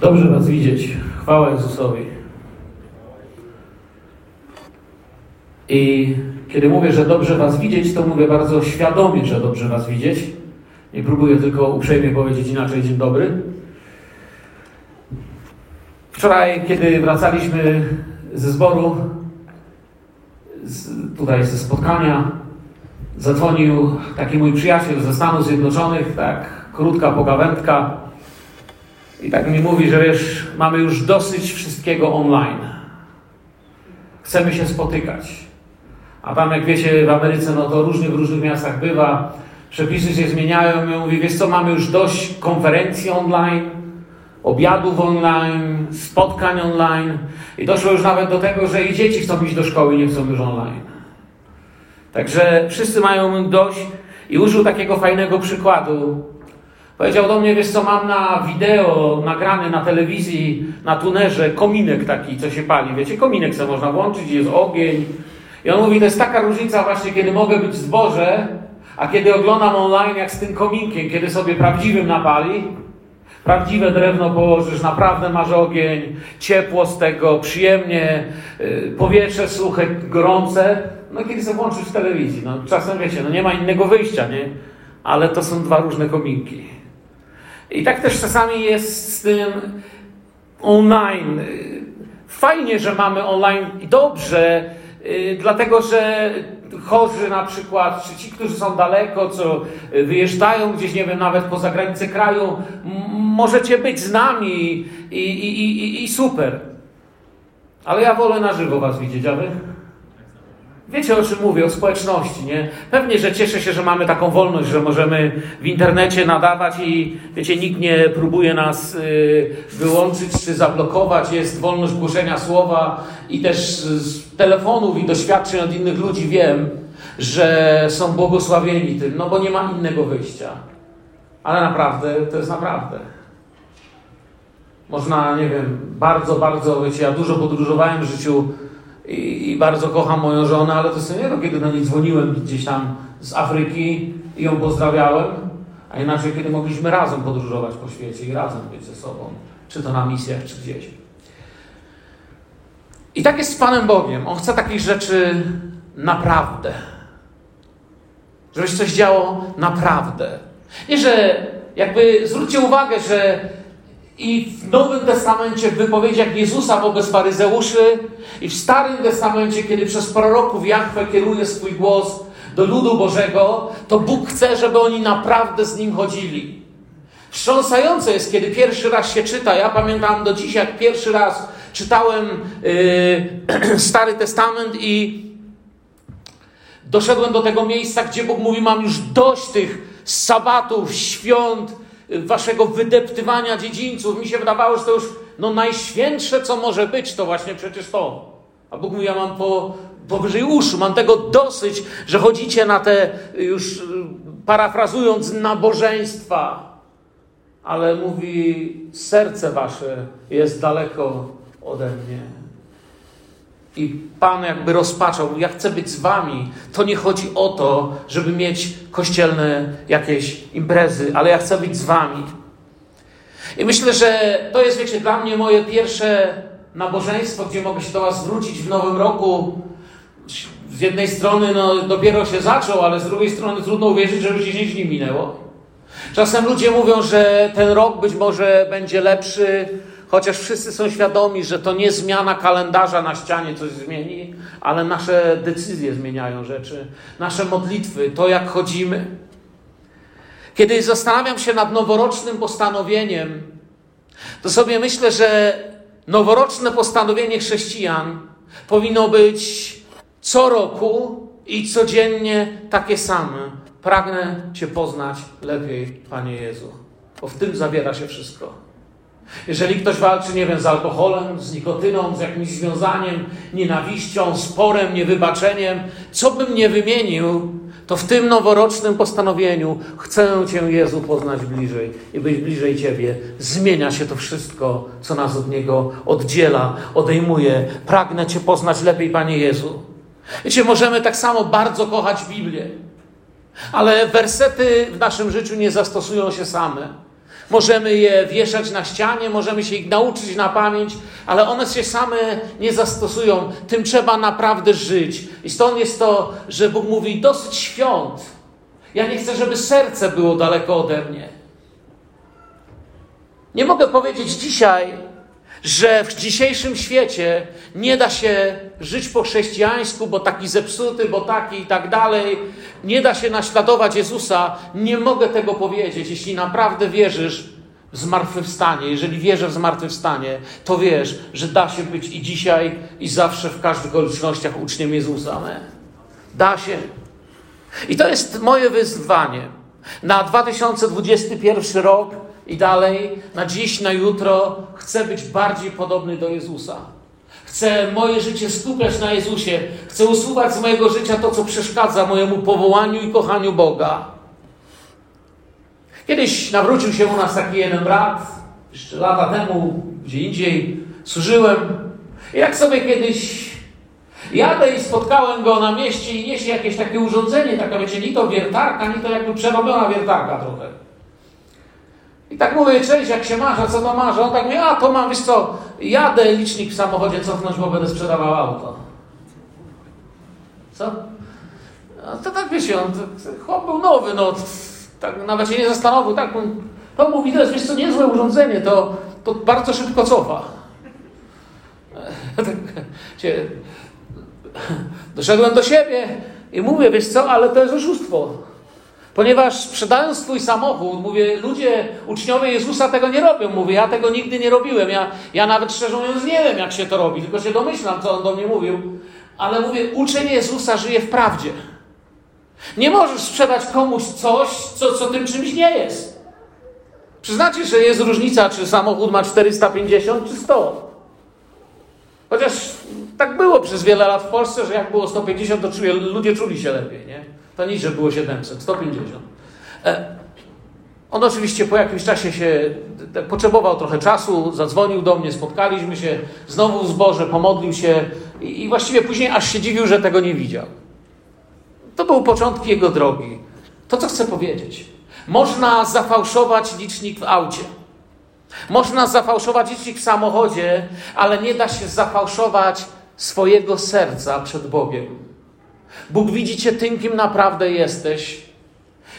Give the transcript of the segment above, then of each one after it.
Dobrze Was widzieć. Chwała Jezusowi. I kiedy mówię, że dobrze Was widzieć, to mówię bardzo świadomie, że dobrze Was widzieć. Nie próbuję tylko uprzejmie powiedzieć inaczej dzień dobry. Wczoraj, kiedy wracaliśmy ze zboru, z, tutaj ze spotkania, zadzwonił taki mój przyjaciel ze Stanów Zjednoczonych, tak krótka pogawędka i tak mi mówi, że wiesz, mamy już dosyć wszystkiego online. Chcemy się spotykać. A tam, jak wiecie, w Ameryce, no to różnie w różnych miastach bywa. Przepisy się zmieniają. Ja mówię, wiesz co, mamy już dość konferencji online, obiadów online, spotkań online. I doszło już nawet do tego, że i dzieci chcą iść do szkoły, nie chcą już online. Także wszyscy mają dość. I użył takiego fajnego przykładu. Powiedział do mnie, wiesz co, mam na wideo nagrany na telewizji, na tunerze, kominek taki, co się pali. Wiecie, kominek co można włączyć, jest ogień. I on mówi, to jest taka różnica właśnie, kiedy mogę być w zborze, a kiedy oglądam online, jak z tym kominkiem, kiedy sobie prawdziwym napali, prawdziwe drewno położysz, naprawdę masz ogień, ciepło z tego, przyjemnie, yy, powietrze suche, gorące, no kiedy sobie włączysz w telewizji, no czasem wiecie, no nie ma innego wyjścia, nie? Ale to są dwa różne kominki. I tak też czasami jest z tym online. Fajnie, że mamy online i dobrze, yy, dlatego że chorzy na przykład, czy ci, którzy są daleko, co wyjeżdżają gdzieś, nie wiem, nawet poza granicę kraju, możecie być z nami i, i, i, i super. Ale ja wolę na żywo was widzieć, a wy? Wiecie o czym mówię, o społeczności, nie? Pewnie, że cieszę się, że mamy taką wolność, że możemy w internecie nadawać i wiecie, nikt nie próbuje nas y, wyłączyć czy zablokować. Jest wolność głoszenia słowa i też z telefonów i doświadczeń od innych ludzi wiem, że są błogosławieni tym, no bo nie ma innego wyjścia. Ale naprawdę, to jest naprawdę. Można, nie wiem, bardzo, bardzo, wiecie, ja dużo podróżowałem w życiu, i, i, bardzo kocham moją żonę, ale to sobie nie kiedy do niej dzwoniłem gdzieś tam z Afryki i ją pozdrawiałem, a inaczej kiedy mogliśmy razem podróżować po świecie i razem być ze sobą, czy to na misjach, czy gdzieś. I tak jest z Panem Bogiem. On chce takich rzeczy naprawdę. Żeby się coś działo naprawdę. Nie, że jakby zwróćcie uwagę, że i w Nowym Testamencie, w wypowiedziach Jezusa wobec faryzeuszy, i w Starym Testamencie, kiedy przez proroków Jachwę kieruje swój głos do ludu Bożego, to Bóg chce, żeby oni naprawdę z Nim chodzili. Wstrząsające jest, kiedy pierwszy raz się czyta. Ja pamiętam do dziś, jak pierwszy raz czytałem yy, Stary Testament i doszedłem do tego miejsca, gdzie Bóg mówi: Mam już dość tych sabatów, świąt, waszego wydeptywania dziedzińców. Mi się wydawało, że to już no, najświętsze, co może być, to właśnie przecież to. A Bóg mówi, ja mam po, powyżej uszu, mam tego dosyć, że chodzicie na te, już parafrazując, nabożeństwa. Ale mówi, serce wasze jest daleko ode mnie. I Pan jakby rozpaczał, ja chcę być z wami. To nie chodzi o to, żeby mieć kościelne jakieś imprezy, ale ja chcę być z wami. I myślę, że to jest, wiecie, dla mnie moje pierwsze nabożeństwo, gdzie mogę się do was zwrócić w nowym roku. Z jednej strony no, dopiero się zaczął, ale z drugiej strony trudno uwierzyć, że już 10 dni minęło. Czasem ludzie mówią, że ten rok być może będzie lepszy, Chociaż wszyscy są świadomi, że to nie zmiana kalendarza na ścianie coś zmieni, ale nasze decyzje zmieniają rzeczy, nasze modlitwy, to jak chodzimy. Kiedy zastanawiam się nad noworocznym postanowieniem, to sobie myślę, że noworoczne postanowienie chrześcijan powinno być co roku i codziennie takie same. Pragnę Cię poznać lepiej, Panie Jezu, bo w tym zawiera się wszystko. Jeżeli ktoś walczy, nie wiem, z alkoholem, z nikotyną, z jakimś związaniem, nienawiścią, sporem, niewybaczeniem, co bym nie wymienił, to w tym noworocznym postanowieniu chcę Cię, Jezu, poznać bliżej i być bliżej Ciebie. Zmienia się to wszystko, co nas od Niego oddziela, odejmuje. Pragnę Cię poznać lepiej, Panie Jezu. Wiecie, możemy tak samo bardzo kochać Biblię, ale wersety w naszym życiu nie zastosują się same. Możemy je wieszać na ścianie, możemy się ich nauczyć na pamięć, ale one się same nie zastosują. Tym trzeba naprawdę żyć. I stąd jest to, że Bóg mówi: dosyć świąt. Ja nie chcę, żeby serce było daleko ode mnie. Nie mogę powiedzieć dzisiaj, że w dzisiejszym świecie nie da się żyć po chrześcijańsku, bo taki zepsuty, bo taki i tak dalej. Nie da się naśladować Jezusa. Nie mogę tego powiedzieć. Jeśli naprawdę wierzysz w zmartwychwstanie, jeżeli wierzę w zmartwychwstanie, to wiesz, że da się być i dzisiaj, i zawsze w każdych okolicznościach uczniem Jezusa. Amen. Da się. I to jest moje wyzwanie na 2021 rok i dalej, na dziś, na jutro, chcę być bardziej podobny do Jezusa. Chcę moje życie skupiać na Jezusie. Chcę usuwać z mojego życia to, co przeszkadza mojemu powołaniu i kochaniu Boga. Kiedyś nawrócił się u nas taki jeden brat, jeszcze lata temu, gdzie indziej służyłem. I jak sobie kiedyś jadę i spotkałem go na mieście i niesie jakieś takie urządzenie, taka wiecie, ni to wiertarka, ni to jakby przerobiona wiertarka trochę. I tak mówię, cześć, jak się masz, a co to masz? On tak mówi, a to mam, wiesz co, jadę licznik w samochodzie cofnąć, bo będę sprzedawał auto. Co? No to tak wiecie, on, chłop był nowy, no, tak nawet się nie zastanowił, tak, to mówi, to jest, wiesz co, niezłe urządzenie, to, to bardzo szybko cofa. Tak, doszedłem do siebie i mówię, wiesz co, ale to jest oszustwo. Ponieważ sprzedając swój samochód, mówię, ludzie, uczniowie Jezusa tego nie robią. Mówię, ja tego nigdy nie robiłem. Ja, ja nawet szczerze mówiąc nie wiem, jak się to robi, tylko się domyślam, co on do mnie mówił. Ale mówię, uczeń Jezusa żyje w prawdzie. Nie możesz sprzedać komuś coś, co, co tym czymś nie jest. Przyznacie, że jest różnica, czy samochód ma 450 czy 100. Chociaż tak było przez wiele lat w Polsce, że jak było 150, to ludzie czuli się lepiej, nie? To nic, że było 700, 150. E, on oczywiście po jakimś czasie się potrzebował trochę czasu, zadzwonił do mnie, spotkaliśmy się, znowu w zborze, pomodlił się i właściwie później aż się dziwił, że tego nie widział. To był początki jego drogi. To, co chcę powiedzieć. Można zafałszować licznik w aucie. Można zafałszować licznik w samochodzie, ale nie da się zafałszować swojego serca przed Bogiem. Bóg widzi Cię tym, kim naprawdę jesteś.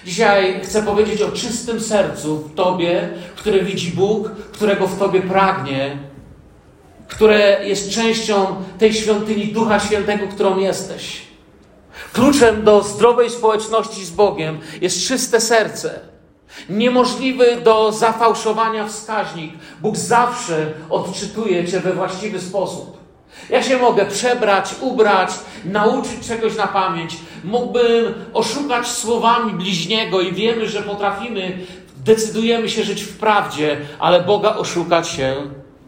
Dzisiaj chcę powiedzieć o czystym sercu w Tobie, które widzi Bóg, którego w Tobie pragnie, które jest częścią tej świątyni Ducha Świętego, którą jesteś. Kluczem do zdrowej społeczności z Bogiem jest czyste serce. Niemożliwy do zafałszowania wskaźnik. Bóg zawsze odczytuje Cię we właściwy sposób. Ja się mogę przebrać, ubrać, nauczyć czegoś na pamięć. Mógłbym oszukać słowami bliźniego i wiemy, że potrafimy, decydujemy się żyć w prawdzie, ale Boga oszukać się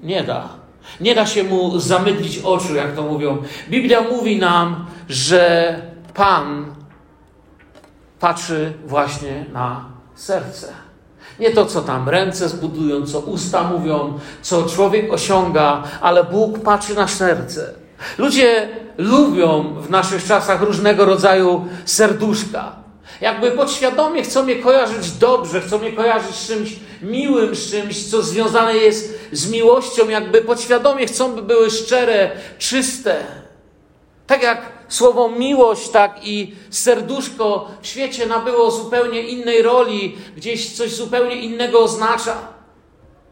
nie da. Nie da się mu zamydlić oczu, jak to mówią. Biblia mówi nam, że Pan patrzy właśnie na serce. Nie to, co tam ręce zbudują, co usta mówią, co człowiek osiąga, ale Bóg patrzy na serce. Ludzie lubią w naszych czasach różnego rodzaju serduszka. Jakby podświadomie chcą mnie kojarzyć dobrze, chcą mnie kojarzyć z czymś miłym, z czymś, co związane jest z miłością, jakby podświadomie chcą, by były szczere, czyste. Tak jak słowo miłość, tak i serduszko w świecie nabyło zupełnie innej roli, gdzieś coś zupełnie innego oznacza.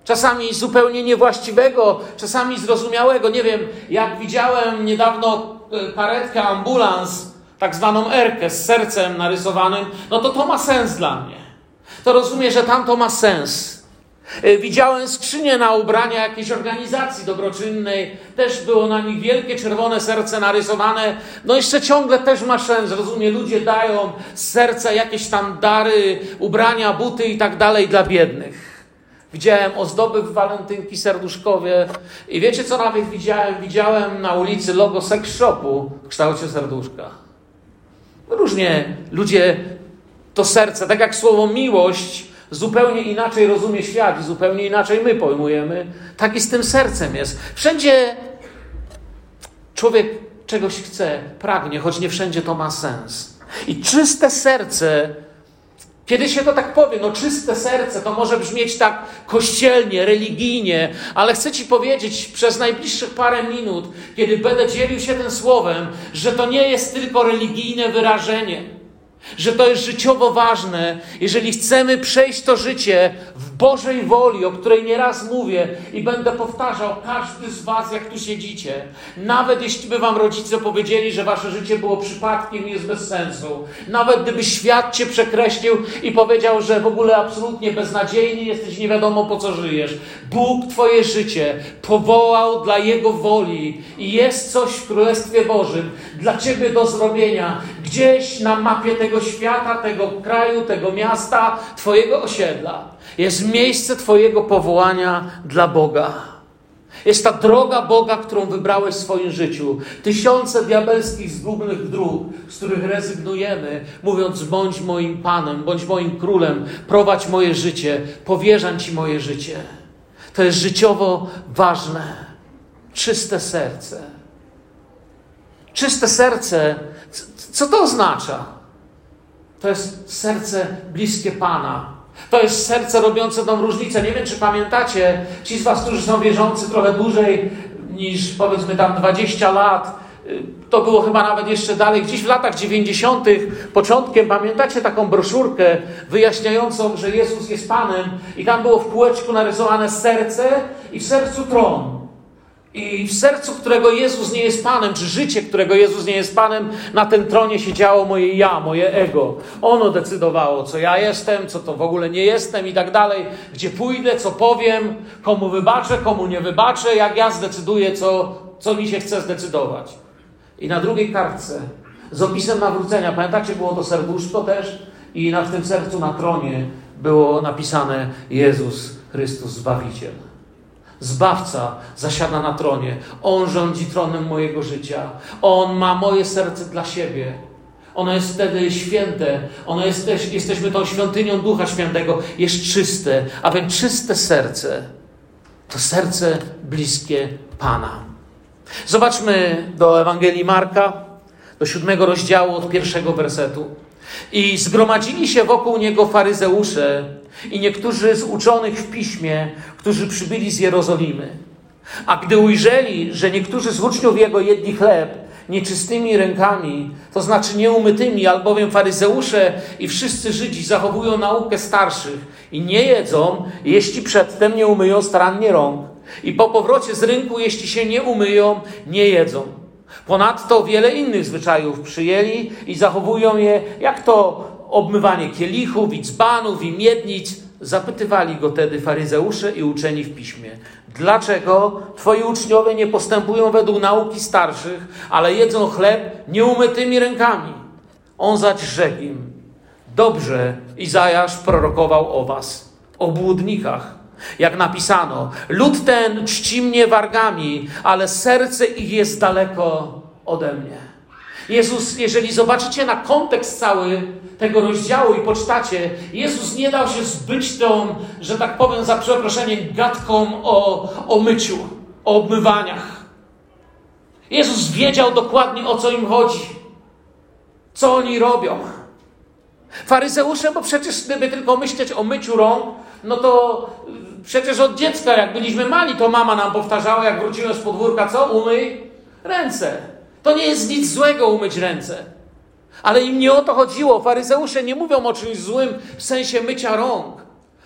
Czasami zupełnie niewłaściwego, czasami zrozumiałego. Nie wiem, jak widziałem niedawno e, karetkę, ambulans, tak zwaną erkę z sercem narysowanym, no to to ma sens dla mnie. To rozumiem, że tam to ma sens. E, widziałem skrzynię na ubrania jakiejś organizacji dobroczynnej, też było na nich wielkie czerwone serce narysowane. No jeszcze ciągle też ma sens, rozumie, ludzie dają z serca jakieś tam dary, ubrania, buty i tak dalej dla biednych. Widziałem ozdoby w walentynki serduszkowie i wiecie co nawet widziałem? Widziałem na ulicy logo sex shopu w kształcie serduszka. Różnie ludzie to serce, tak jak słowo miłość, zupełnie inaczej rozumie świat i zupełnie inaczej my pojmujemy, tak i z tym sercem jest. Wszędzie człowiek czegoś chce, pragnie, choć nie wszędzie to ma sens. I czyste serce Kiedy się to tak powie, no czyste serce, to może brzmieć tak kościelnie, religijnie, ale chcę Ci powiedzieć przez najbliższych parę minut, kiedy będę dzielił się tym słowem, że to nie jest tylko religijne wyrażenie że to jest życiowo ważne, jeżeli chcemy przejść to życie w Bożej woli, o której nieraz mówię i będę powtarzał, każdy z Was, jak tu siedzicie, nawet jeśli by Wam rodzice powiedzieli, że Wasze życie było przypadkiem i jest bez sensu, nawet gdyby świat Cię przekreślił i powiedział, że w ogóle absolutnie beznadziejny jesteś, nie wiadomo po co żyjesz, Bóg Twoje życie powołał dla Jego woli i jest coś w Królestwie Bożym dla Ciebie do zrobienia, gdzieś na mapie tego świata, tego kraju, tego miasta, Twojego osiedla. Jest miejsce Twojego powołania dla Boga. Jest ta droga Boga, którą wybrałeś w swoim życiu. Tysiące diabelskich, zgubnych dróg, z których rezygnujemy, mówiąc: bądź moim Panem, bądź moim królem, prowadź moje życie, powierzam Ci moje życie. To jest życiowo ważne. Czyste serce. Czyste serce, co to oznacza? To jest serce bliskie Pana. To jest serce robiące tą różnicę. Nie wiem, czy pamiętacie, ci z Was, którzy są wierzący trochę dłużej niż powiedzmy tam 20 lat, y, to było chyba nawet jeszcze dalej, gdzieś w latach 90., początkiem, pamiętacie taką broszurkę wyjaśniającą, że Jezus jest Panem, i tam było w kółeczku narysowane serce i w sercu tron. I w sercu, którego Jezus nie jest Panem, czy życie, którego Jezus nie jest Panem, na tym tronie siedziało moje ja, moje ego. Ono decydowało, co ja jestem, co to w ogóle nie jestem i tak dalej. Gdzie pójdę, co powiem, komu wybaczę, komu nie wybaczę, jak ja zdecyduję, co, co mi się chce zdecydować. I na drugiej kartce z opisem nawrócenia, pamiętacie, było to serduszko też i na w tym sercu na tronie było napisane Jezus Chrystus Zbawiciel. Zbawca zasiada na tronie. On rządzi tronem mojego życia. On ma moje serce dla siebie. Ono jest wtedy święte. Ono jest też, jesteśmy tą świątynią Ducha Świętego. Jest czyste. A więc czyste serce to serce bliskie Pana. Zobaczmy do Ewangelii Marka, do siódmego rozdziału od pierwszego wersetu. I zgromadzili się wokół niego faryzeusze i niektórzy z uczonych w piśmie, którzy przybyli z Jerozolimy. A gdy ujrzeli, że niektórzy z uczniów jego jedli chleb nieczystymi rękami, to znaczy nieumytymi, albowiem faryzeusze i wszyscy Żydzi zachowują naukę starszych i nie jedzą, jeśli przedtem nie umyją starannie rąk. I po powrocie z rynku, jeśli się nie umyją, nie jedzą. Ponadto wiele innych zwyczajów przyjęli i zachowują je, jak to obmywanie kielichów i dzbanów i miednic. Zapytywali go tedy faryzeusze i uczeni w piśmie. Dlaczego twoi uczniowie nie postępują według nauki starszych, ale jedzą chleb nieumytymi rękami? On zaś rzekł im, dobrze Izajasz prorokował o was, o błudnikach. Jak napisano, lud ten czci mnie wargami, ale serce ich jest daleko ode mnie. Jezus, jeżeli zobaczycie na kontekst cały tego rozdziału i poczytacie, Jezus nie dał się zbyć tą, że tak powiem za przeproszeniem, gadką o, o myciu, o obmywaniach. Jezus wiedział dokładnie o co im chodzi, co oni robią. Faryzeusze, bo przecież gdyby tylko myśleć o myciu rąk, no to przecież od dziecka, jak byliśmy mali, to mama nam powtarzała, jak wróciłem z podwórka, co? Umyj ręce. To nie jest nic złego umyć ręce. Ale im nie o to chodziło. Faryzeusze nie mówią o czymś złym w sensie mycia rąk.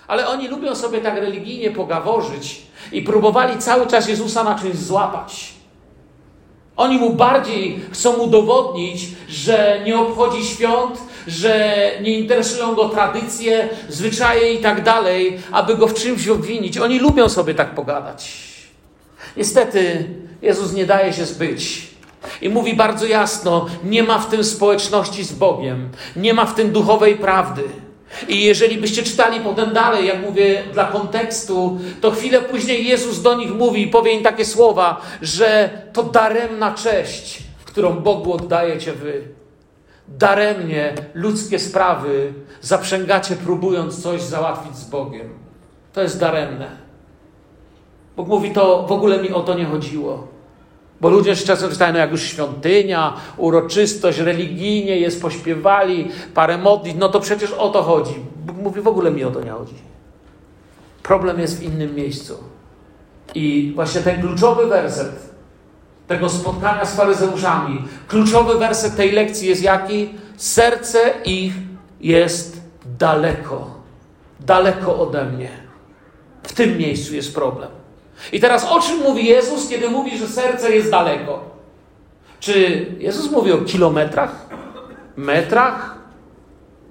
Ale oni lubią sobie tak religijnie pogaworzyć i próbowali cały czas Jezusa na czymś złapać. Oni mu bardziej chcą udowodnić, że nie obchodzi świąt, że nie interesują go tradycje, zwyczaje i tak dalej, aby go w czymś obwinić. Oni lubią sobie tak pogadać. Niestety Jezus nie daje się zbyć. I mówi bardzo jasno: nie ma w tym społeczności z Bogiem, nie ma w tym duchowej prawdy. I jeżeli byście czytali potem dalej, jak mówię dla kontekstu, to chwilę później Jezus do nich mówi i powie im takie słowa, że to daremna cześć, którą Bogu oddajecie wy. Daremnie ludzkie sprawy zaprzęgacie, próbując coś załatwić z Bogiem. To jest daremne. Bóg mówi, to w ogóle mi o to nie chodziło. Bo ludzie czasem czytają, no jak już świątynia, uroczystość, religijnie jest, pośpiewali, parę modlitw, no to przecież o to chodzi. Mówi, w ogóle mi o to nie chodzi. Problem jest w innym miejscu. I właśnie ten kluczowy werset tego spotkania z faryzeuszami, kluczowy werset tej lekcji jest jaki? Serce ich jest daleko. Daleko ode mnie. W tym miejscu jest problem. I teraz o czym mówi Jezus, kiedy mówi, że serce jest daleko? Czy Jezus mówi o kilometrach? Metrach?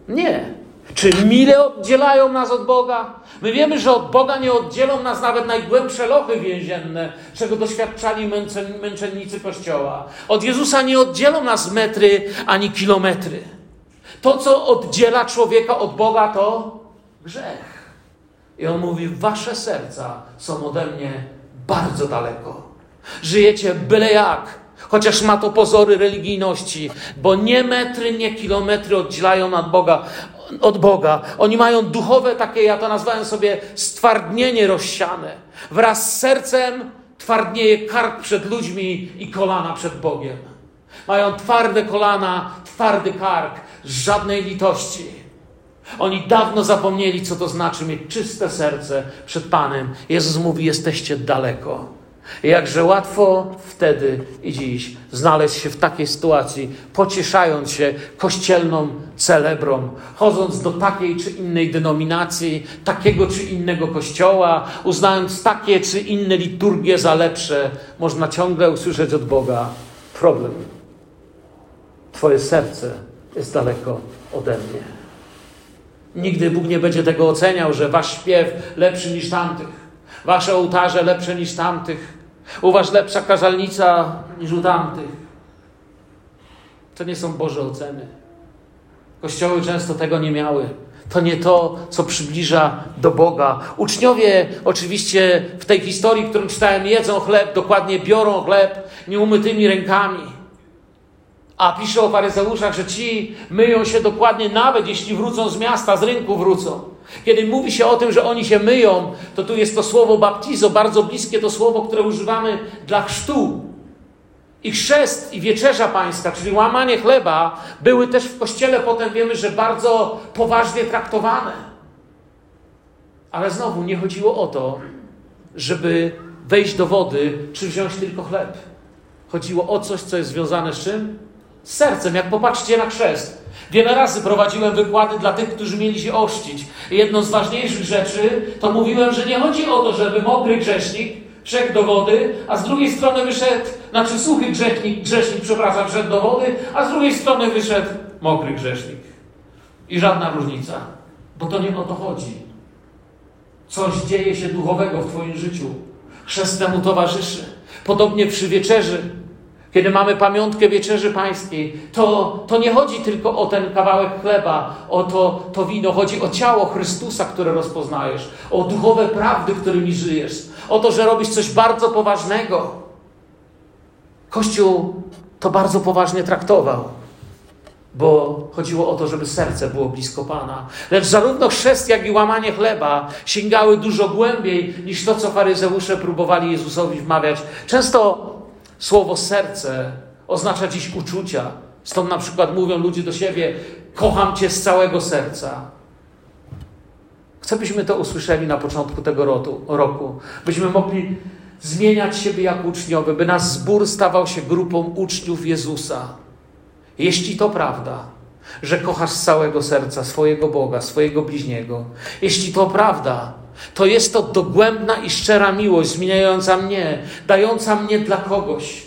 Nie. Czy mile oddzielają nas od Boga? My wiemy, że od Boga nie oddzielą nas nawet najgłębsze lochy więzienne, czego doświadczali męczennicy Kościoła. Od Jezusa nie oddzielą nas metry ani kilometry. To, co oddziela człowieka od Boga, to grzech. I on mówi: Wasze serca są ode mnie bardzo daleko. Żyjecie byle jak, chociaż ma to pozory religijności, bo nie metry, nie kilometry oddzielają od Boga, od Boga. Oni mają duchowe takie, ja to nazwałem sobie stwardnienie rozsiane. Wraz z sercem twardnieje kark przed ludźmi i kolana przed Bogiem. Mają twarde kolana, twardy kark, żadnej litości. Oni dawno zapomnieli, co to znaczy mieć czyste serce przed Panem. Jezus mówi: Jesteście daleko. Jakże łatwo wtedy i dziś znaleźć się w takiej sytuacji, pocieszając się kościelną celebrą, chodząc do takiej czy innej denominacji, takiego czy innego kościoła, uznając takie czy inne liturgie za lepsze, można ciągle usłyszeć od Boga: problem. Twoje serce jest daleko ode mnie. Nigdy Bóg nie będzie tego oceniał, że wasz śpiew lepszy niż tamtych, wasze ołtarze lepsze niż tamtych, u was lepsza kazalnica niż u tamtych. To nie są Boże oceny. Kościoły często tego nie miały. To nie to, co przybliża do Boga. Uczniowie, oczywiście, w tej historii, którą czytałem, jedzą chleb, dokładnie biorą chleb nieumytymi rękami. A pisze o faryzeuszach, że ci myją się dokładnie nawet jeśli wrócą z miasta, z rynku wrócą. Kiedy mówi się o tym, że oni się myją, to tu jest to słowo baptizo, bardzo bliskie to słowo, które używamy dla chrztu. I chrzest i wieczerza pańska, czyli łamanie chleba, były też w kościele, potem wiemy, że bardzo poważnie traktowane. Ale znowu nie chodziło o to, żeby wejść do wody, czy wziąć tylko chleb. Chodziło o coś, co jest związane z czym? Sercem. Jak popatrzcie na chrzest. Wiele razy prowadziłem wykłady dla tych, którzy mieli się oszcić. I jedną z ważniejszych rzeczy to mówiłem, że nie chodzi o to, żeby mokry grzesznik wszedł do wody, a z drugiej strony wyszedł, znaczy suchy grzesznik, grzesznik, przepraszam, wszedł do wody, a z drugiej strony wyszedł mokry grzesznik. I żadna różnica, bo to nie o to chodzi. Coś dzieje się duchowego w Twoim życiu. Chrzest temu towarzyszy. Podobnie przy wieczerzy kiedy mamy pamiątkę wieczerzy pańskiej, to, to nie chodzi tylko o ten kawałek chleba, o to, to wino, chodzi o ciało Chrystusa, które rozpoznajesz, o duchowe prawdy, którymi żyjesz, o to, że robisz coś bardzo poważnego. Kościół to bardzo poważnie traktował, bo chodziło o to, żeby serce było blisko Pana. Lecz zarówno chrzest, jak i łamanie chleba sięgały dużo głębiej niż to, co faryzeusze próbowali Jezusowi wmawiać. Często Słowo serce oznacza dziś uczucia. Stąd na przykład mówią ludzie do siebie: Kocham Cię z całego serca. Chcę, byśmy to usłyszeli na początku tego roku, byśmy mogli zmieniać siebie jak uczniowie, by nasz zbór stawał się grupą uczniów Jezusa. Jeśli to prawda, że kochasz z całego serca swojego Boga, swojego bliźniego, jeśli to prawda, to jest to dogłębna i szczera miłość, zmieniająca mnie, dająca mnie dla kogoś.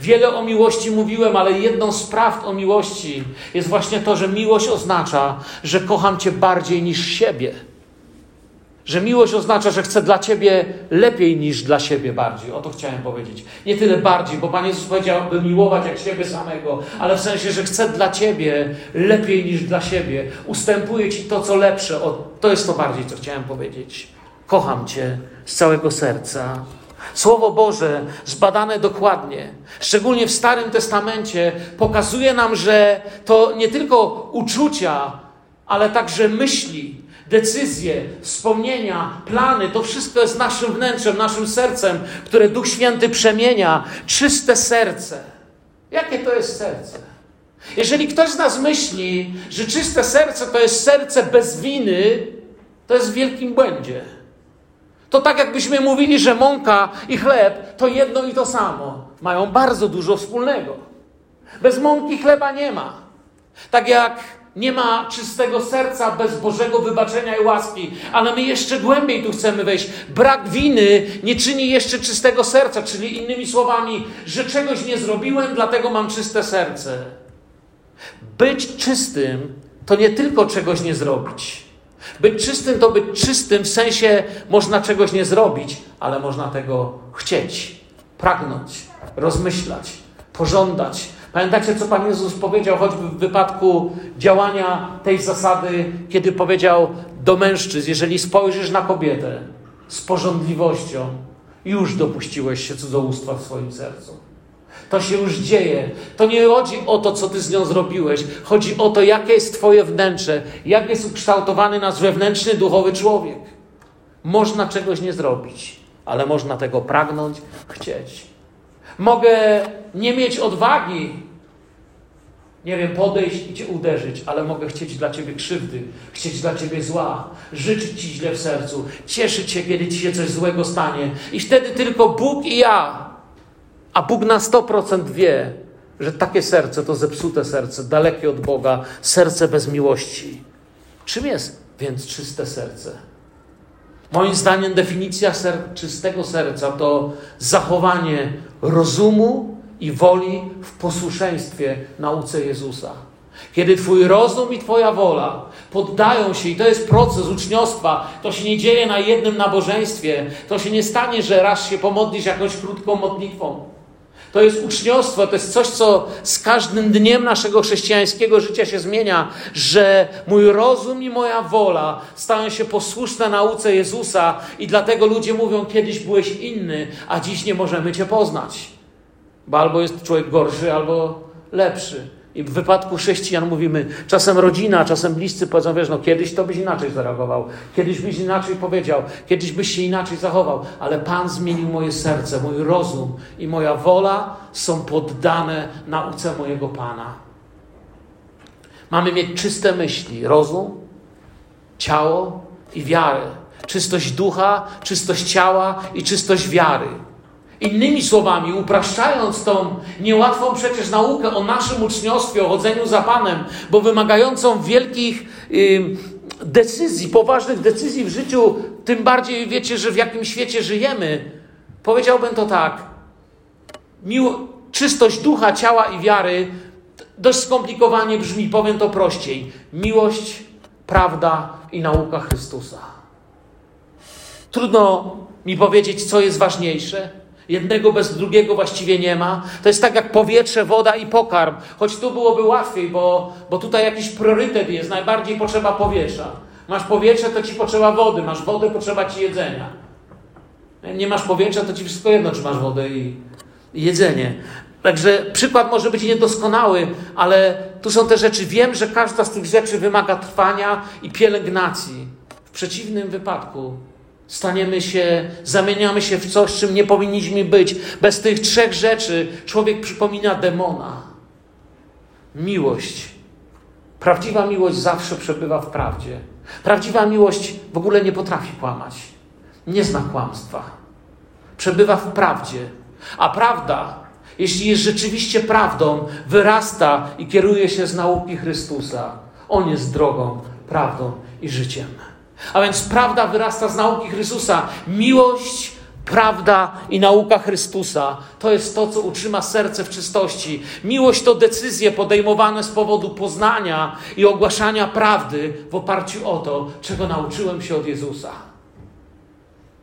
Wiele o miłości mówiłem, ale jedną z prawd o miłości jest właśnie to, że miłość oznacza, że kocham Cię bardziej niż siebie. Że miłość oznacza, że chcę dla Ciebie lepiej niż dla siebie bardziej. O to chciałem powiedzieć. Nie tyle bardziej, bo Pan Jezus powiedział, by miłować jak siebie samego, ale w sensie, że chcę dla Ciebie lepiej niż dla siebie. Ustępuję Ci to, co lepsze. O, to jest to bardziej, co chciałem powiedzieć. Kocham Cię z całego serca. Słowo Boże, zbadane dokładnie, szczególnie w Starym Testamencie, pokazuje nam, że to nie tylko uczucia, ale także myśli, decyzje, wspomnienia, plany, to wszystko jest naszym wnętrzem, naszym sercem, które Duch Święty przemienia. Czyste serce. Jakie to jest serce? Jeżeli ktoś z nas myśli, że czyste serce to jest serce bez winy, to jest w wielkim błędzie. To tak jakbyśmy mówili, że mąka i chleb to jedno i to samo. Mają bardzo dużo wspólnego. Bez mąki chleba nie ma. Tak jak nie ma czystego serca bez Bożego wybaczenia i łaski, ale my jeszcze głębiej tu chcemy wejść. Brak winy nie czyni jeszcze czystego serca, czyli innymi słowami, że czegoś nie zrobiłem, dlatego mam czyste serce. Być czystym to nie tylko czegoś nie zrobić. Być czystym to być czystym w sensie można czegoś nie zrobić, ale można tego chcieć, pragnąć, rozmyślać, pożądać. Pamiętacie, co Pan Jezus powiedział, choćby w wypadku działania tej zasady, kiedy powiedział do mężczyzn: Jeżeli spojrzysz na kobietę z porządliwością, już dopuściłeś się cudzołóstwa w swoim sercu. To się już dzieje. To nie chodzi o to, co ty z nią zrobiłeś. Chodzi o to, jakie jest Twoje wnętrze, jak jest ukształtowany nasz wewnętrzny, duchowy człowiek. Można czegoś nie zrobić, ale można tego pragnąć, chcieć. Mogę nie mieć odwagi, nie wiem, podejść i Cię uderzyć, ale mogę chcieć dla Ciebie krzywdy, chcieć dla Ciebie zła, życzyć Ci źle w sercu, cieszyć się, kiedy Ci się coś złego stanie. I wtedy tylko Bóg i ja a Bóg na 100% wie, że takie serce to zepsute serce, dalekie od Boga, serce bez miłości. Czym jest więc czyste serce? Moim zdaniem definicja ser czystego serca to zachowanie rozumu i woli w posłuszeństwie nauce Jezusa. Kiedy Twój rozum i Twoja wola poddają się, i to jest proces uczniostwa, to się nie dzieje na jednym nabożeństwie, to się nie stanie, że raz się pomodlisz jakąś krótką modlitwą. To jest uczniostwo, to jest coś, co z każdym dniem naszego chrześcijańskiego życia się zmienia, że mój rozum i moja wola stają się posłuszne nauce Jezusa i dlatego ludzie mówią, kiedyś byłeś inny, a dziś nie możemy Cię poznać. Bo albo jest człowiek gorszy, albo lepszy. I w wypadku chrześcijan mówimy, czasem rodzina, czasem bliscy powiedzą, wiesz, no kiedyś to byś inaczej zareagował, kiedyś byś inaczej powiedział, kiedyś byś się inaczej zachował, ale Pan zmienił moje serce, mój rozum i moja wola są poddane nauce mojego Pana. Mamy mieć czyste myśli, rozum, ciało i wiarę. Czystość ducha, czystość ciała i czystość wiary. Innymi słowami, upraszczając tą niełatwą przecież naukę o naszym uczniostwie, o chodzeniu za Panem, bo wymagającą wielkich y, decyzji, poważnych decyzji w życiu, tym bardziej wiecie, że w jakim świecie żyjemy, powiedziałbym to tak. Miło, czystość ducha, ciała i wiary dość skomplikowanie brzmi, powiem to prościej. Miłość, prawda i nauka Chrystusa. Trudno mi powiedzieć, co jest ważniejsze. Jednego bez drugiego właściwie nie ma. To jest tak jak powietrze, woda i pokarm. Choć tu byłoby łatwiej, bo, bo tutaj jakiś priorytet jest. Najbardziej potrzeba powietrza. Masz powietrze, to ci potrzeba wody. Masz wodę, potrzeba ci jedzenia. Nie masz powietrza, to ci wszystko jedno, czy masz wodę i, i jedzenie. Także przykład może być niedoskonały, ale tu są te rzeczy. Wiem, że każda z tych rzeczy wymaga trwania i pielęgnacji. W przeciwnym wypadku Staniemy się, zamieniamy się w coś, czym nie powinniśmy być. Bez tych trzech rzeczy człowiek przypomina demona. Miłość. Prawdziwa miłość zawsze przebywa w prawdzie. Prawdziwa miłość w ogóle nie potrafi kłamać. Nie zna kłamstwa. Przebywa w prawdzie. A prawda, jeśli jest rzeczywiście prawdą, wyrasta i kieruje się z nauki Chrystusa. On jest drogą, prawdą i życiem. A więc prawda wyrasta z nauki Chrystusa. Miłość, prawda i nauka Chrystusa to jest to, co utrzyma serce w czystości. Miłość to decyzje podejmowane z powodu poznania i ogłaszania prawdy w oparciu o to, czego nauczyłem się od Jezusa.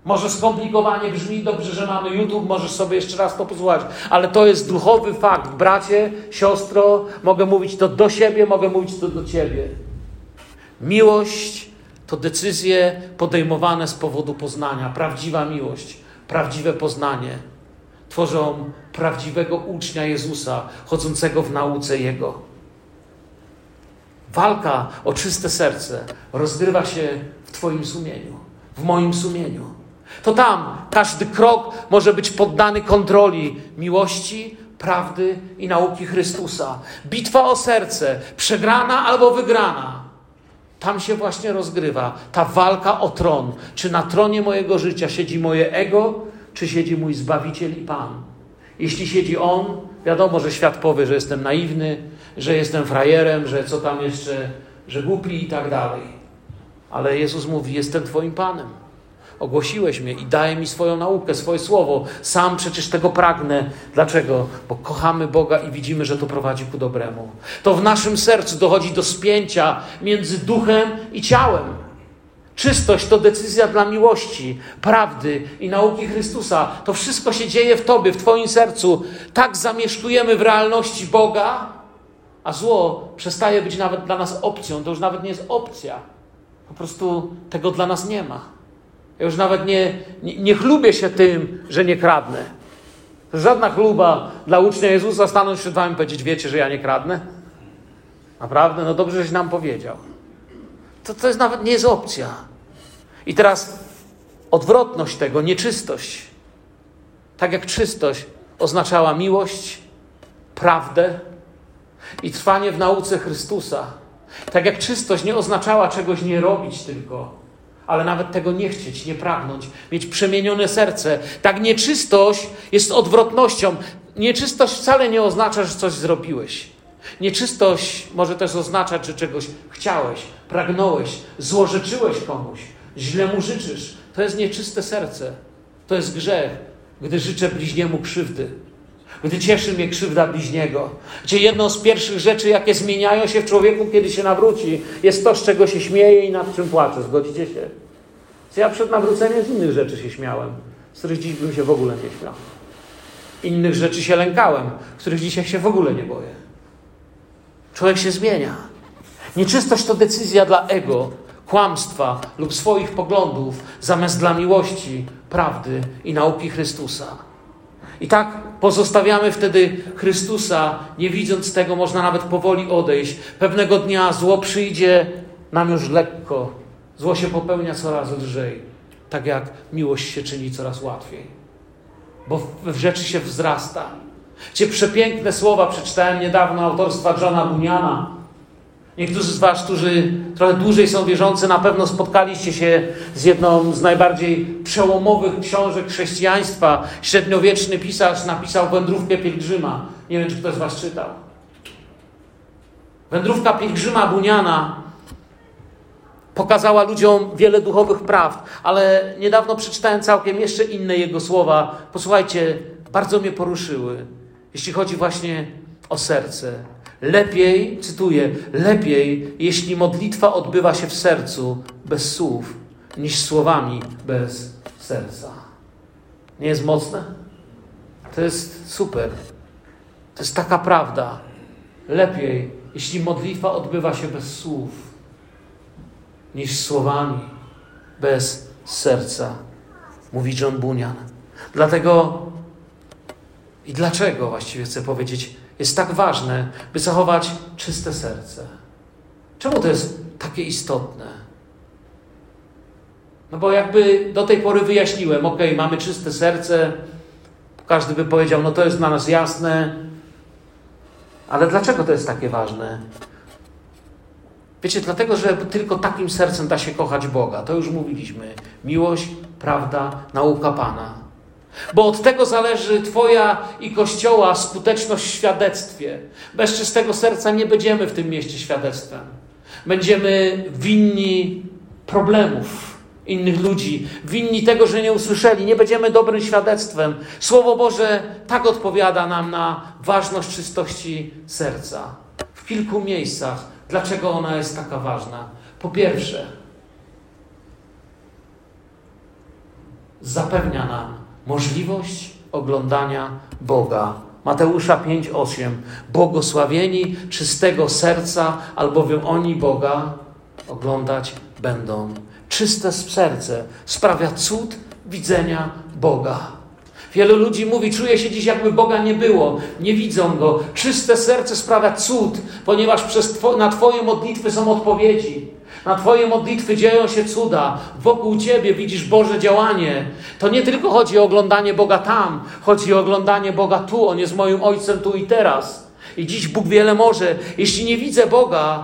Może skomplikowanie brzmi, dobrze, że mamy YouTube, możesz sobie jeszcze raz to posłuchać, ale to jest duchowy fakt. Bracie, siostro, mogę mówić to do siebie, mogę mówić to do ciebie. Miłość to decyzje podejmowane z powodu poznania. Prawdziwa miłość, prawdziwe poznanie tworzą prawdziwego ucznia Jezusa, chodzącego w nauce Jego. Walka o czyste serce rozgrywa się w Twoim sumieniu, w moim sumieniu. To tam każdy krok może być poddany kontroli miłości, prawdy i nauki Chrystusa. Bitwa o serce, przegrana albo wygrana. Tam się właśnie rozgrywa ta walka o tron. Czy na tronie mojego życia siedzi moje ego, czy siedzi mój Zbawiciel i Pan? Jeśli siedzi On, wiadomo, że świat powie, że jestem naiwny, że jestem frajerem, że co tam jeszcze, że głupi i tak dalej. Ale Jezus mówi: Jestem Twoim Panem. Ogłosiłeś mnie i daje mi swoją naukę, swoje słowo. Sam przecież tego pragnę. Dlaczego? Bo kochamy Boga i widzimy, że to prowadzi ku dobremu. To w naszym sercu dochodzi do spięcia między duchem i ciałem. Czystość to decyzja dla miłości, prawdy i nauki Chrystusa. To wszystko się dzieje w Tobie, w Twoim sercu. Tak zamieszkujemy w realności Boga, a zło przestaje być nawet dla nas opcją. To już nawet nie jest opcja. Po prostu tego dla nas nie ma. Ja już nawet nie, nie, nie chlubię się tym, że nie kradnę. Żadna chluba dla ucznia Jezusa stanąć przed wami i powiedzieć, wiecie, że ja nie kradnę? Naprawdę? No dobrze, żeś nam powiedział. To, to jest nawet nie jest opcja. I teraz odwrotność tego, nieczystość. Tak jak czystość oznaczała miłość, prawdę i trwanie w nauce Chrystusa. Tak jak czystość nie oznaczała czegoś nie robić tylko, ale nawet tego nie chcieć, nie pragnąć, mieć przemienione serce. Tak nieczystość jest odwrotnością. Nieczystość wcale nie oznacza, że coś zrobiłeś. Nieczystość może też oznaczać, że czegoś chciałeś, pragnąłeś, złożyczyłeś komuś, źle mu życzysz. To jest nieczyste serce. To jest grzech, gdy życzę bliźniemu krzywdy. Gdy cieszy mnie krzywda bliźniego. Gdzie jedną z pierwszych rzeczy, jakie zmieniają się w człowieku, kiedy się nawróci, jest to, z czego się śmieje i nad czym płacze. Zgodzicie się? Ja przed nawróceniem z innych rzeczy się śmiałem, z których dziś bym się w ogóle nie śmiał. Innych rzeczy się lękałem, których dzisiaj się w ogóle nie boję. Człowiek się zmienia. Nieczystość to decyzja dla ego, kłamstwa lub swoich poglądów, zamiast dla miłości, prawdy i nauki Chrystusa. I tak pozostawiamy wtedy Chrystusa, nie widząc tego, można nawet powoli odejść. Pewnego dnia zło przyjdzie nam już lekko. Zło się popełnia coraz lżej, tak jak miłość się czyni coraz łatwiej. Bo w rzeczy się wzrasta. Cie przepiękne słowa przeczytałem niedawno autorstwa Johna Buniana. Niektórzy z Was, którzy trochę dłużej są wierzący, na pewno spotkaliście się z jedną z najbardziej przełomowych książek chrześcijaństwa. Średniowieczny pisarz napisał Wędrówkę Pielgrzyma. Nie wiem, czy ktoś z Was czytał. Wędrówka Pielgrzyma Buniana pokazała ludziom wiele duchowych prawd, ale niedawno przeczytałem całkiem jeszcze inne jego słowa. Posłuchajcie, bardzo mnie poruszyły, jeśli chodzi właśnie o serce. Lepiej, cytuję, lepiej, jeśli modlitwa odbywa się w sercu bez słów, niż słowami bez serca. Nie jest mocne? To jest super. To jest taka prawda. Lepiej, jeśli modlitwa odbywa się bez słów, niż słowami bez serca, mówi John Bunyan. Dlatego i dlaczego właściwie chcę powiedzieć, jest tak ważne, by zachować czyste serce. Czemu to jest takie istotne? No bo jakby do tej pory wyjaśniłem, ok, mamy czyste serce, każdy by powiedział, no to jest dla nas jasne, ale dlaczego to jest takie ważne? Wiecie, dlatego, że tylko takim sercem da się kochać Boga. To już mówiliśmy. Miłość, prawda, nauka Pana. Bo od tego zależy Twoja i Kościoła skuteczność w świadectwie. Bez czystego serca nie będziemy w tym mieście świadectwem. Będziemy winni problemów innych ludzi, winni tego, że nie usłyszeli, nie będziemy dobrym świadectwem. Słowo Boże tak odpowiada nam na ważność czystości serca. W kilku miejscach. Dlaczego ona jest taka ważna? Po pierwsze, zapewnia nam możliwość oglądania Boga. Mateusza 5:8. Błogosławieni czystego serca, albowiem oni Boga oglądać będą. Czyste serce sprawia cud widzenia Boga. Wielu ludzi mówi, czuje się dziś, jakby Boga nie było, nie widzą Go. Czyste serce sprawia cud, ponieważ przez two, na Twoje modlitwy są odpowiedzi. Na Twoje modlitwy dzieją się cuda. Wokół Ciebie widzisz Boże działanie. To nie tylko chodzi o oglądanie Boga tam, chodzi o oglądanie Boga tu. On jest moim Ojcem tu i teraz. I dziś Bóg wiele może. Jeśli nie widzę Boga,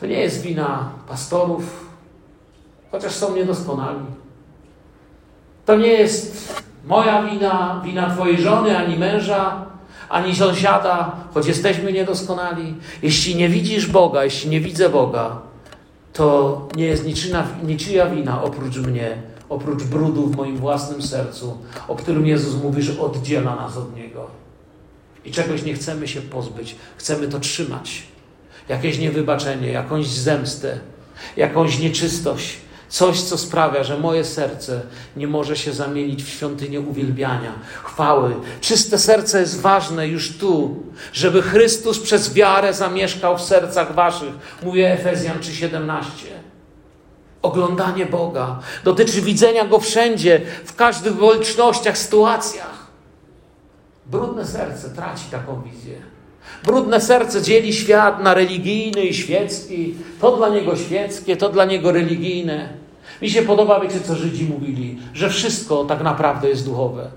to nie jest wina pastorów, chociaż są niedoskonali. To nie jest moja wina, wina Twojej żony, ani męża, ani sąsiada, choć jesteśmy niedoskonali. Jeśli nie widzisz Boga, jeśli nie widzę Boga, to nie jest niczyja, niczyja wina oprócz mnie, oprócz brudu w moim własnym sercu, o którym Jezus mówi, że oddziela nas od Niego. I czegoś nie chcemy się pozbyć, chcemy to trzymać. Jakieś niewybaczenie, jakąś zemstę, jakąś nieczystość, Coś, co sprawia, że moje serce nie może się zamienić w świątynię uwielbiania, chwały. Czyste serce jest ważne już tu, żeby Chrystus przez wiarę zamieszkał w sercach waszych. Mówię Efezjan 3:17. Oglądanie Boga dotyczy widzenia Go wszędzie, w każdych okolicznościach, sytuacjach. Brudne serce traci taką wizję. Brudne serce dzieli świat na religijny i świecki. To dla niego świeckie, to dla niego religijne. Mi się podoba, wiecie, co Żydzi mówili, że wszystko tak naprawdę jest duchowe.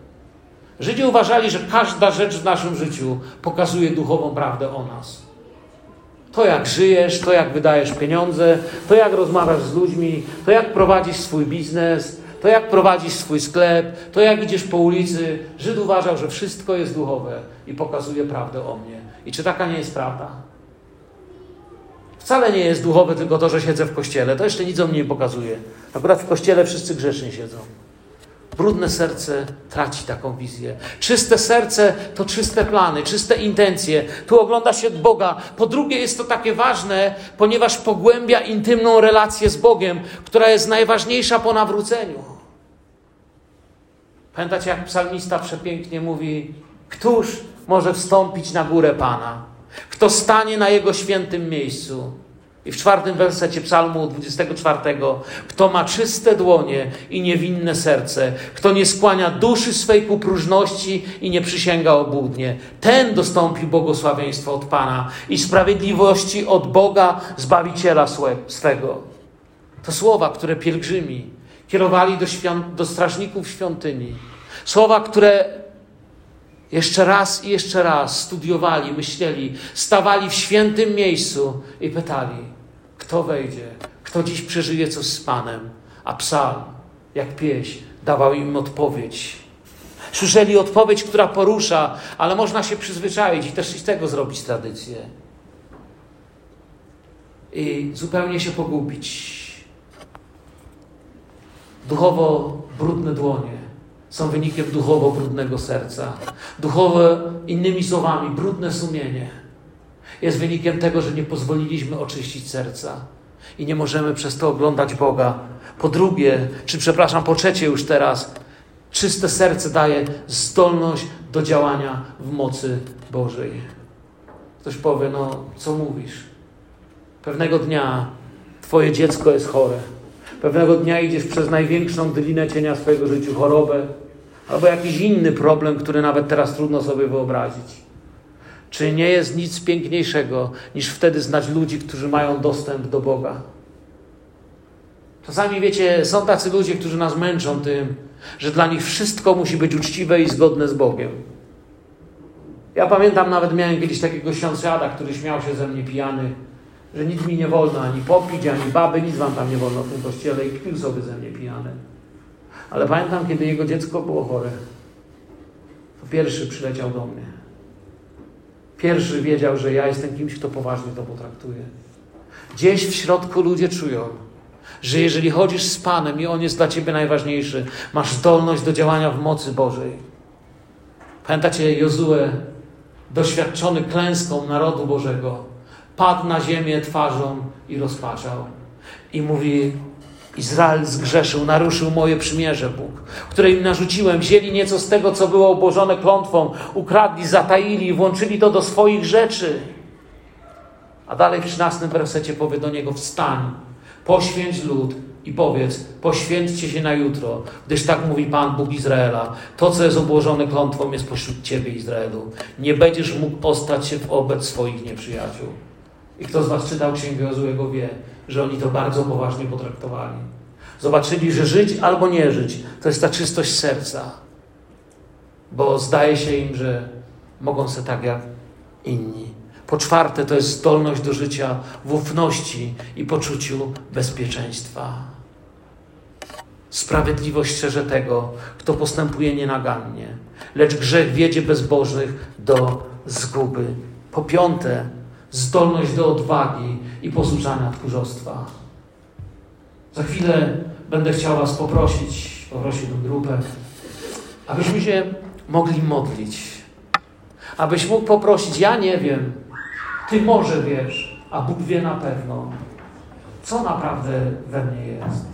Żydzi uważali, że każda rzecz w naszym życiu pokazuje duchową prawdę o nas. To jak żyjesz, to jak wydajesz pieniądze, to jak rozmawiasz z ludźmi, to jak prowadzisz swój biznes, to jak prowadzisz swój sklep, to jak idziesz po ulicy. Żyd uważał, że wszystko jest duchowe i pokazuje prawdę o mnie. I czy taka nie jest prawda? Wcale nie jest duchowe tylko to, że siedzę w kościele. To jeszcze nic o mnie nie pokazuje. Akurat w kościele wszyscy grzecznie siedzą. Brudne serce traci taką wizję. Czyste serce to czyste plany, czyste intencje. Tu ogląda się Boga. Po drugie, jest to takie ważne, ponieważ pogłębia intymną relację z Bogiem, która jest najważniejsza po nawróceniu. Pamiętacie, jak psalmista przepięknie mówi: Któż może wstąpić na górę Pana? Kto stanie na Jego świętym miejscu? I w czwartym wersecie Psalmu 24, kto ma czyste dłonie i niewinne serce, kto nie skłania duszy swej ku próżności i nie przysięga obłudnie, ten dostąpi błogosławieństwa od Pana i sprawiedliwości od Boga, Zbawiciela swego. To słowa, które pielgrzymi kierowali do, świąt, do strażników świątyni. Słowa, które jeszcze raz i jeszcze raz studiowali, myśleli, stawali w świętym miejscu i pytali, kto wejdzie, kto dziś przeżyje coś z Panem. A psalm, jak pieśń, dawał im odpowiedź. Słyszeli odpowiedź, która porusza, ale można się przyzwyczaić i też z tego zrobić tradycję. I zupełnie się pogubić. Duchowo brudne dłonie są wynikiem duchowo brudnego serca. Duchowe, innymi słowami, brudne sumienie jest wynikiem tego, że nie pozwoliliśmy oczyścić serca i nie możemy przez to oglądać Boga. Po drugie, czy przepraszam, po trzecie już teraz, czyste serce daje zdolność do działania w mocy Bożej. Ktoś powie, no co mówisz? Pewnego dnia Twoje dziecko jest chore. Pewnego dnia idziesz przez największą dylinę cienia swojego życia, chorobę, albo jakiś inny problem, który nawet teraz trudno sobie wyobrazić. Czy nie jest nic piękniejszego niż wtedy znać ludzi, którzy mają dostęp do Boga? Czasami wiecie, są tacy ludzie, którzy nas męczą tym, że dla nich wszystko musi być uczciwe i zgodne z Bogiem. Ja pamiętam, nawet miałem kiedyś takiego sąsiada, który śmiał się ze mnie pijany, że nic mi nie wolno ani popić, ani baby, nic wam tam nie wolno w tym kościele i kpił sobie ze mnie pijany. Ale pamiętam, kiedy jego dziecko było chore, to pierwszy przyleciał do mnie. Pierwszy wiedział, że ja jestem kimś, kto poważnie to potraktuje. Gdzieś w środku ludzie czują, że jeżeli chodzisz z Panem i On jest dla Ciebie najważniejszy, masz zdolność do działania w mocy Bożej. Pamiętacie Jozue, doświadczony klęską narodu Bożego, padł na ziemię twarzą i rozpaczał. I mówi: Izrael zgrzeszył, naruszył moje przymierze, Bóg, które im narzuciłem. Wzięli nieco z tego, co było obłożone klątwą, ukradli, zataili włączyli to do swoich rzeczy. A dalej w 13 wersecie powie do niego: Wstań, poświęć lud i powiedz: Poświęćcie się na jutro, gdyż tak mówi Pan Bóg Izraela. To, co jest obłożone klątwą, jest pośród ciebie, Izraelu. Nie będziesz mógł ostać się wobec swoich nieprzyjaciół. I kto z Was czytał Księgę Jozuego wie, że oni to bardzo poważnie potraktowali. Zobaczyli, że żyć albo nie żyć to jest ta czystość serca. Bo zdaje się im, że mogą sobie tak jak inni. Po czwarte, to jest zdolność do życia w ufności i poczuciu bezpieczeństwa. Sprawiedliwość szczerze tego, kto postępuje nienagannie, lecz grzech wiedzie bezbożnych do zguby. Po piąte, zdolność do odwagi i posłuchania tchórzostwa. Za chwilę będę chciał Was poprosić, poprosić tę grupę, abyśmy się mogli modlić. Abyś mógł poprosić, ja nie wiem, Ty może wiesz, a Bóg wie na pewno, co naprawdę we mnie jest.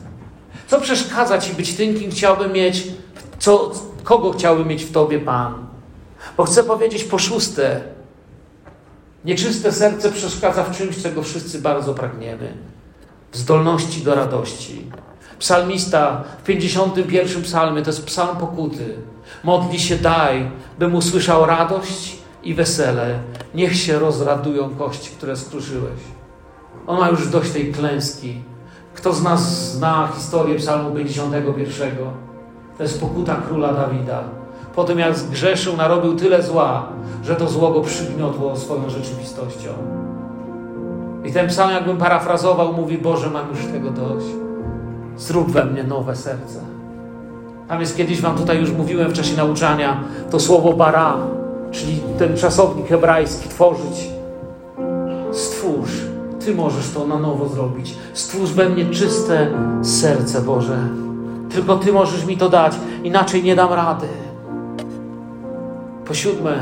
Co przeszkadza Ci być tym, kim chciałbym mieć, co, kogo chciałbym mieć w Tobie, Pan. Bo chcę powiedzieć po szóste, Nieczyste serce przeszkadza w czymś, czego wszyscy bardzo pragniemy. W zdolności do radości. Psalmista w 51 psalmie to jest psalm pokuty. Modli się daj, bym usłyszał radość i wesele. Niech się rozradują kości, które skruszyłeś. On ma już dość tej klęski. Kto z nas zna historię psalmu 51? To jest pokuta króla Dawida po tym jak zgrzeszył, narobił tyle zła, że to zło go przygniotło swoją rzeczywistością. I ten psalm, jakbym parafrazował, mówi: Boże, mam już tego dość. Zrób we mnie nowe serce. Tam jest kiedyś Wam tutaj już mówiłem w czasie nauczania to słowo bara, czyli ten czasownik hebrajski tworzyć. Stwórz. Ty możesz to na nowo zrobić. Stwórz we mnie czyste serce, Boże. Tylko Ty możesz mi to dać, inaczej nie dam rady. Po siódme,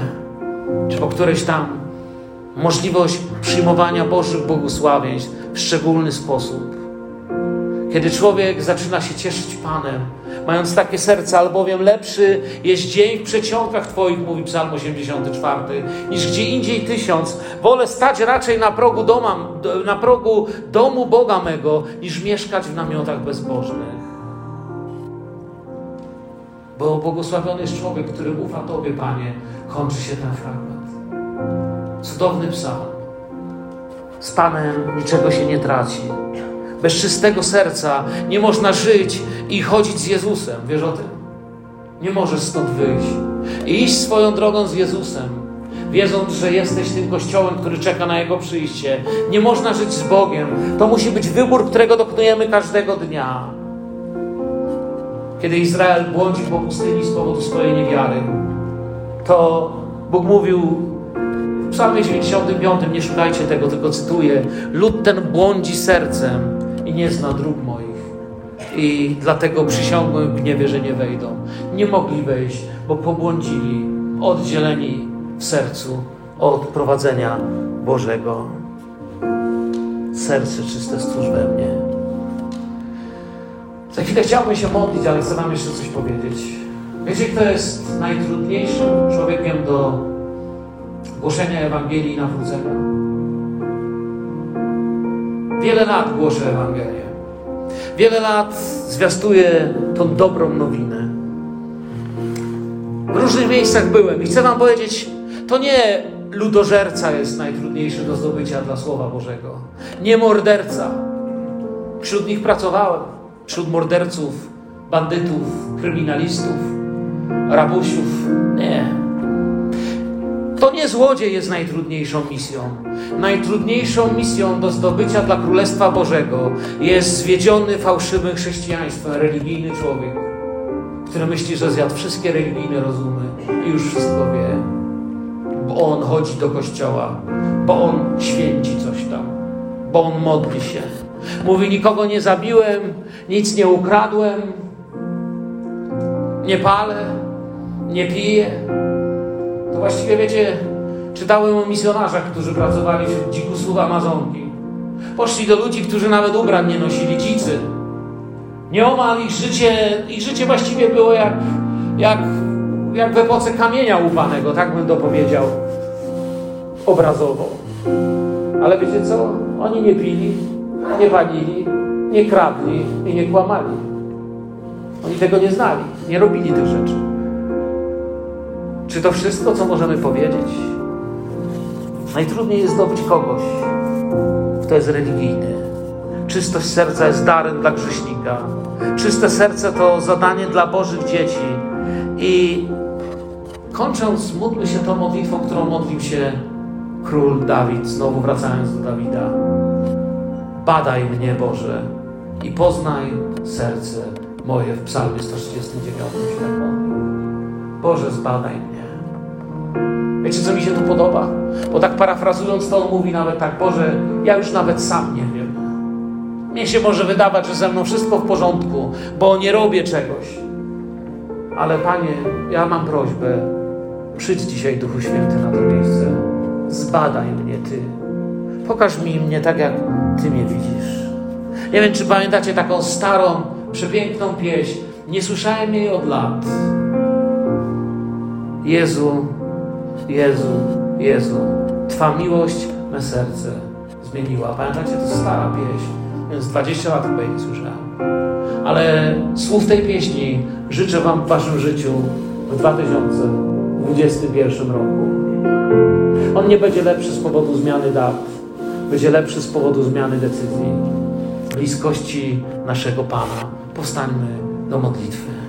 czy po któreś tam, możliwość przyjmowania Bożych błogosławieństw w szczególny sposób. Kiedy człowiek zaczyna się cieszyć Panem, mając takie serce, albowiem lepszy jest dzień w przeciągach Twoich, mówi Psalm 84, niż gdzie indziej tysiąc. Wolę stać raczej na progu, doma, na progu domu Boga mego, niż mieszkać w namiotach bezbożnych. Bo błogosławiony jest człowiek, który ufa Tobie, Panie, kończy się ten fragment. Cudowny psalm. Z Panem niczego się nie traci. Bez czystego serca nie można żyć i chodzić z Jezusem. Wiesz o tym? Nie możesz stąd wyjść i iść swoją drogą z Jezusem, wiedząc, że jesteś tym kościołem, który czeka na Jego przyjście. Nie można żyć z Bogiem. To musi być wybór, którego dokonujemy każdego dnia. Kiedy Izrael błądził po pustyni z powodu swojej niewiary, to Bóg mówił w Psalmie 95, nie szukajcie tego, tylko cytuję: Lud ten błądzi sercem i nie zna dróg moich. I dlatego przysiągłem w gniewie, że nie wejdą. Nie mogli wejść, bo pobłądzili, oddzieleni w sercu od prowadzenia Bożego. Serce czyste stwórz we mnie. Za chwilę chciałbym się modlić, ale chcę Wam jeszcze coś powiedzieć. Wiecie, kto jest najtrudniejszym człowiekiem do głoszenia Ewangelii i nawrócenia? Wiele lat głoszę Ewangelię. Wiele lat zwiastuję tą dobrą nowinę. W różnych miejscach byłem i chcę Wam powiedzieć, to nie ludożerca jest najtrudniejszy do zdobycia dla Słowa Bożego. Nie morderca. Wśród nich pracowałem wśród morderców, bandytów, kryminalistów, rabusiów. Nie. To nie złodziej jest najtrudniejszą misją. Najtrudniejszą misją do zdobycia dla Królestwa Bożego jest zwiedziony fałszywym chrześcijaństwem religijny człowiek, który myśli, że zjadł wszystkie religijne rozumy i już wszystko wie. Bo on chodzi do kościoła, bo on święci coś tam, bo on modli się Mówi: Nikogo nie zabiłem, nic nie ukradłem, nie palę, nie piję. To właściwie wiecie, czytałem o misjonarzach, którzy pracowali wśród dzikusów Amazonki. Poszli do ludzi, którzy nawet ubrań nie nosili, dzicy. Nieomal ich życie, ich życie właściwie było jak, jak, jak w epoce kamienia łupanego, tak bym to powiedział obrazowo. Ale wiecie co? Oni nie pili, nie walili, nie kradli i nie kłamali. Oni tego nie znali, nie robili tych rzeczy. Czy to wszystko, co możemy powiedzieć? Najtrudniej jest zdobyć kogoś, kto jest religijny. Czystość serca jest darem dla grzesznika. Czyste serce to zadanie dla Bożych dzieci. I kończąc, módlmy się tą modlitwą, którą modlił się król Dawid, znowu wracając do Dawida. Badaj mnie, Boże, i poznaj serce moje w psalmie 139 się tak Boże, zbadaj mnie. Wiecie, co mi się tu podoba? Bo tak parafrazując to, on mówi nawet tak, Boże, ja już nawet sam nie wiem. Mnie się może wydawać, że ze mną wszystko w porządku, bo nie robię czegoś. Ale Panie, ja mam prośbę, przyjdź dzisiaj, Duchu Święty, na to miejsce. Zbadaj mnie Ty. Pokaż mi mnie tak, jak Ty mnie widzisz. Nie wiem, czy pamiętacie taką starą, przepiękną pieśń. Nie słyszałem jej od lat. Jezu, Jezu, Jezu, Twa miłość me serce zmieniła. Pamiętacie, to stara pieśń, więc 20 lat chyba jej nie słyszałem. Ale słów tej pieśni życzę Wam w Waszym życiu w 2021 roku. On nie będzie lepszy z powodu zmiany dat, będzie lepszy z powodu zmiany decyzji, bliskości naszego Pana. Powstańmy do modlitwy.